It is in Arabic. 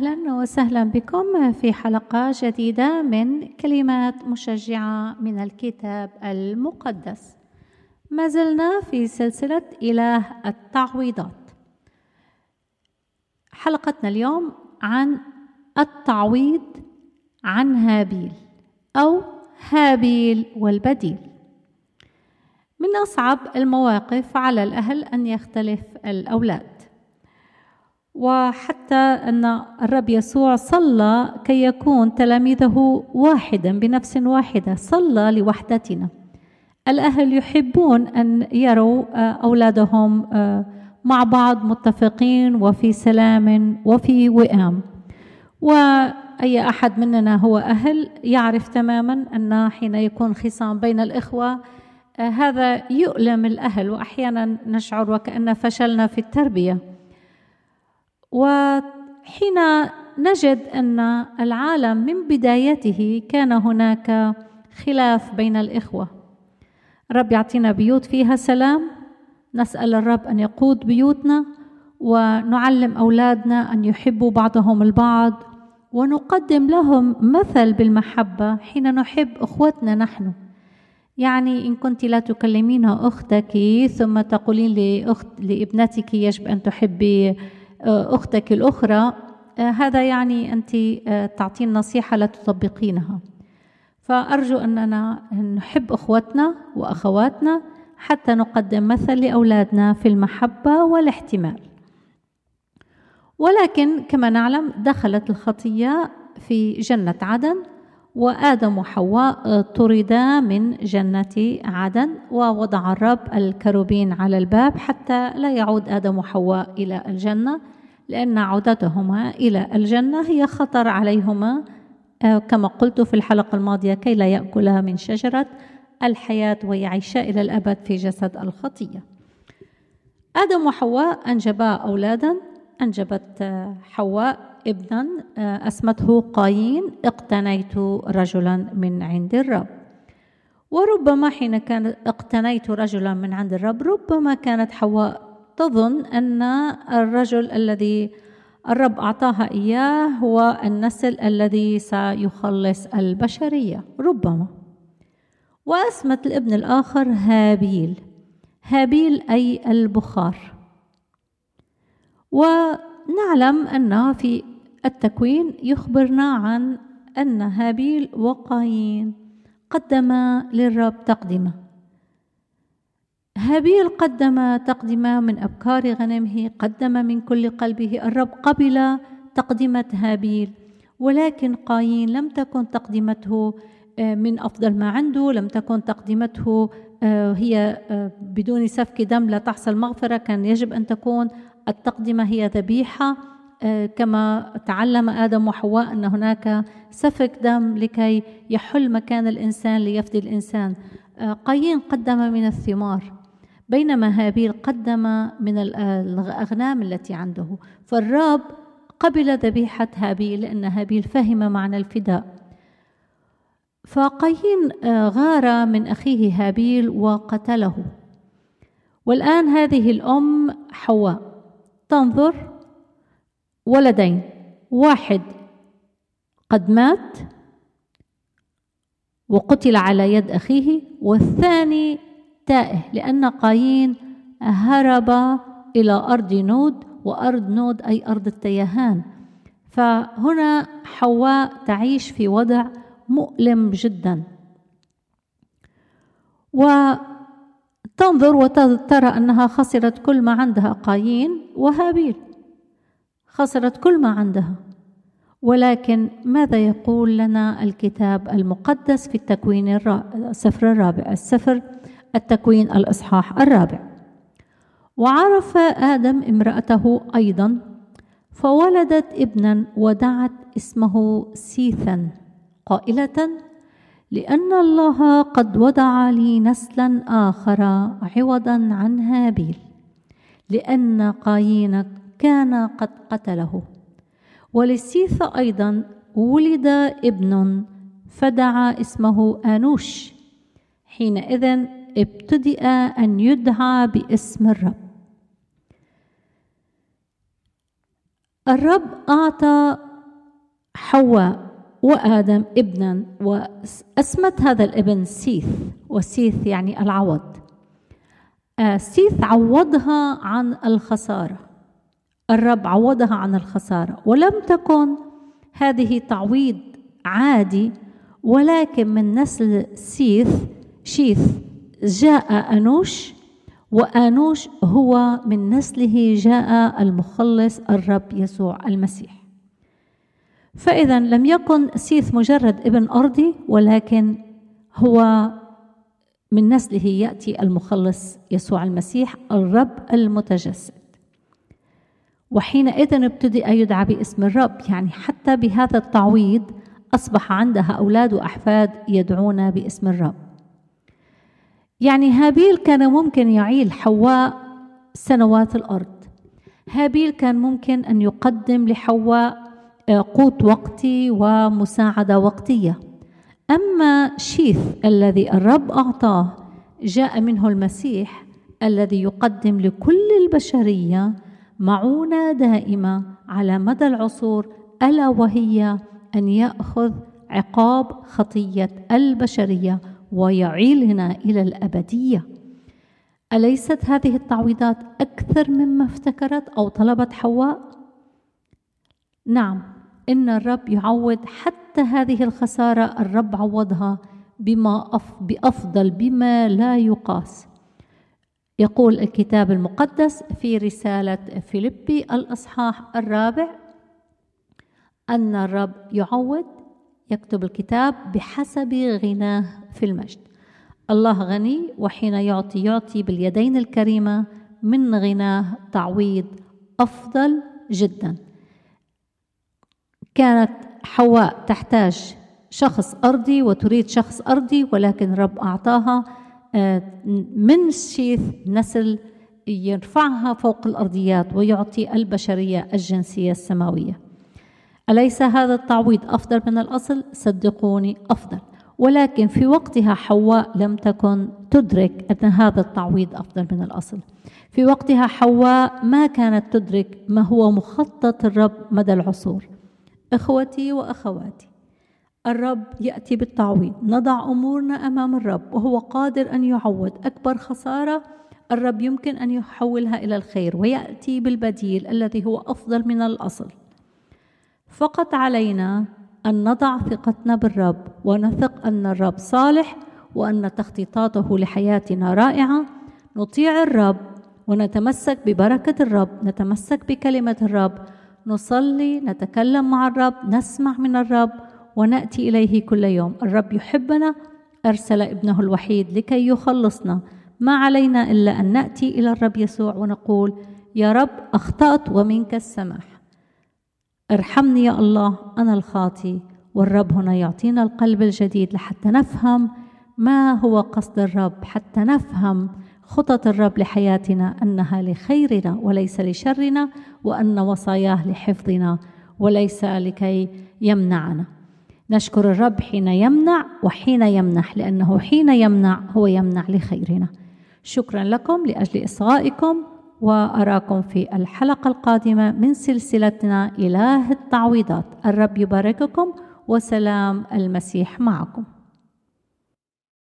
أهلا وسهلا بكم في حلقة جديدة من كلمات مشجعة من الكتاب المقدس. ما زلنا في سلسلة إله التعويضات. حلقتنا اليوم عن التعويض عن هابيل أو هابيل والبديل. من أصعب المواقف على الأهل أن يختلف الأولاد. وحتى أن الرب يسوع صلى كي يكون تلاميذه واحدا بنفس واحدة صلى لوحدتنا. الأهل يحبون أن يروا آه، أولادهم آه، مع بعض متفقين وفي سلام وفي وئام. وأي أحد مننا هو أهل يعرف تماما أن حين يكون خصام بين الإخوة آه، هذا يؤلم الأهل وأحيانا نشعر وكأن فشلنا في التربية. وحين نجد أن العالم من بدايته كان هناك خلاف بين الإخوة. رب يعطينا بيوت فيها سلام. نسأل الرب أن يقود بيوتنا ونعلم أولادنا أن يحبوا بعضهم البعض ونقدم لهم مثل بالمحبة حين نحب إخوتنا نحن. يعني إن كنت لا تكلمين أختك ثم تقولين لأخت لابنتك يجب أن تحبي أختك الأخرى آه، هذا يعني أنت آه، تعطين نصيحة لا تطبقينها. فأرجو أننا نحب أخوتنا وأخواتنا حتى نقدم مثل لأولادنا في المحبة والاحتمال. ولكن كما نعلم دخلت الخطية في جنة عدن وآدم وحواء طردا من جنة عدن ووضع الرب الكروبين على الباب حتى لا يعود آدم وحواء إلى الجنة لأن عودتهما إلى الجنة هي خطر عليهما. آه، كما قلت في الحلقة الماضية كي لا يأكلا من شجرة الحياة ويعيشا إلى الأبد في جسد الخطية. آدم وحواء أنجبا أولادا أنجبت آه، حواء ابنا آه، أسمته قايين اقتنيت رجلا من عند الرب. وربما حين كانت اقتنيت رجلا من عند الرب ربما كانت حواء تظن أن الرجل الذي الرب أعطاها إياه هو النسل الذي سيخلص البشرية. ربما. وأسمت الابن الآخر هابيل. هابيل أي البخار. ونعلم أن في التكوين يخبرنا عن أن هابيل وقايين قدما للرب تقدمة. هابيل قدم تقدمة من أبكار غنمه قدم من كل قلبه. الرب قبل تقدمة هابيل ولكن قايين لم تكن تقدمته آه، من أفضل ما عنده. لم تكن تقدمته آه، هي آه، بدون سفك دم لا تحصل مغفرة. كان يجب أن تكون. التقدمة هي ذبيحة. كما تعلم آدم وحواء أن هناك سفك دم لكي يحل مكان الإنسان ليفدي الإنسان. آه، قايين قدم من الثمار بينما هابيل قدم من الأغنام التي عنده. فالرب قبل ذبيحة هابيل لأن هابيل فهم معنى الفداء. فقايين آه، غار من أخيه هابيل وقتله. والآن هذه الأم حواء. تنظر ولدين. واحد قد مات وقتل على يد أخيه والثاني تائه لأن قايين هرب إلى أرض نود وأرض نود أي أرض التيهان. فهنا حواء تعيش في وضع مؤلم جدا. وتنظر وترى أنها خسرت كل ما عندها قايين وهابيل. خسرت كل ما عندها. ولكن ماذا يقول لنا الكتاب المقدس في التكوين السفر الرابع؟ السفر التكوين الإصحاح الرابع. وعرف آدم امرأته أيضا فولدت ابنا ودعت اسمه سيثا قائلة لأن الله قد وضع لي نسلا آخر عوضا عن هابيل لأن قايين كان قد قتله. وللسيث أيضا ولد ابن فدعا اسمه آنوش. حينئذ ابتدأ أن يدعى باسم الرب. الرب أعطى حواء وآدم ابنا وأسمت هذا الابن سيث وسيث يعني العوض. آه، سيث عوضها عن الخسارة. الرب عوضها عن الخسارة. ولم تكن هذه تعويض عادي ولكن من نسل سيث شيث جاء أنوش وآنوش هو من نسله جاء المخلص الرب يسوع المسيح. فإذا لم يكن سيث مجرد ابن أرضي ولكن هو من نسله يأتي المخلص يسوع المسيح الرب المتجسد. وحينئذ ابتدأ يدعى باسم الرب. يعني حتى بهذا التعويض أصبح عندها أولاد وأحفاد يدعون باسم الرب. يعني هابيل كان ممكن يعيل حواء سنوات الأرض. هابيل كان ممكن أن يقدم لحواء قوت وقتي ومساعدة وقتية. أما شيث الذي الرب أعطاه جاء منه المسيح الذي يقدم لكل البشرية معونة دائمة على مدى العصور ألا وهي أن يأخذ عقاب خطية البشرية ويعيلنا إلى الأبدية أليست هذه التعويضات أكثر مما افتكرت أو طلبت حواء؟ نعم إن الرب يعوض حتى هذه الخسارة الرب عوضها بما أف بأفضل بما لا يقاس يقول الكتاب المقدس في رسالة فيلبي الإصحاح الرابع أن الرب يعوض يكتب الكتاب بحسب غناه في المجد. الله غني وحين يعطي يعطي باليدين الكريمة من غناه تعويض أفضل جداً. كانت حواء تحتاج شخص أرضي وتريد شخص أرضي ولكن رب أعطاها من شيث نسل يرفعها فوق الأرضيات ويعطي البشرية الجنسية السماوية. أليس هذا التعويض أفضل من الأصل؟ صدقوني أفضل. ولكن في وقتها حواء لم تكن تدرك أن هذا التعويض أفضل من الأصل. في وقتها حواء ما كانت تدرك ما هو مخطط الرب مدى العصور. إخوتي وأخواتي الرب يأتي بالتعويض. نضع أمورنا أمام الرب وهو قادر أن يعوض. أكبر خسارة الرب يمكن أن يحولها إلى الخير ويأتي بالبديل الذي هو أفضل من الأصل. فقط علينا أن نضع ثقتنا بالرب ونثق أن الرب صالح وأن تخطيطاته لحياتنا رائعة. نطيع الرب ونتمسك ببركة الرب نتمسك بكلمة الرب. نصلي نتكلم مع الرب نسمع من الرب. ونأتي إليه كل يوم. الرب يحبنا أرسل ابنه الوحيد لكي يخلصنا. ما علينا إلا أن نأتي إلى الرب يسوع ونقول يا رب أخطأت ومنك السماح. ارحمني يا الله أنا الخاطي والرب هنا يعطينا القلب الجديد لحتى نفهم ما هو قصد الرب حتى نفهم خطط الرب لحياتنا أنها لخيرنا وليس لشرنا وأن وصاياه لحفظنا وليس لكي يمنعنا. نشكر الرب حين يمنع وحين يمنح لأنه حين يمنع هو يمنع لخيرنا. شكرا لكم لأجل إصغائكم وأراكم في الحلقة القادمة من سلسلتنا إله التعويضات. الرب يبارككم وسلام المسيح معكم.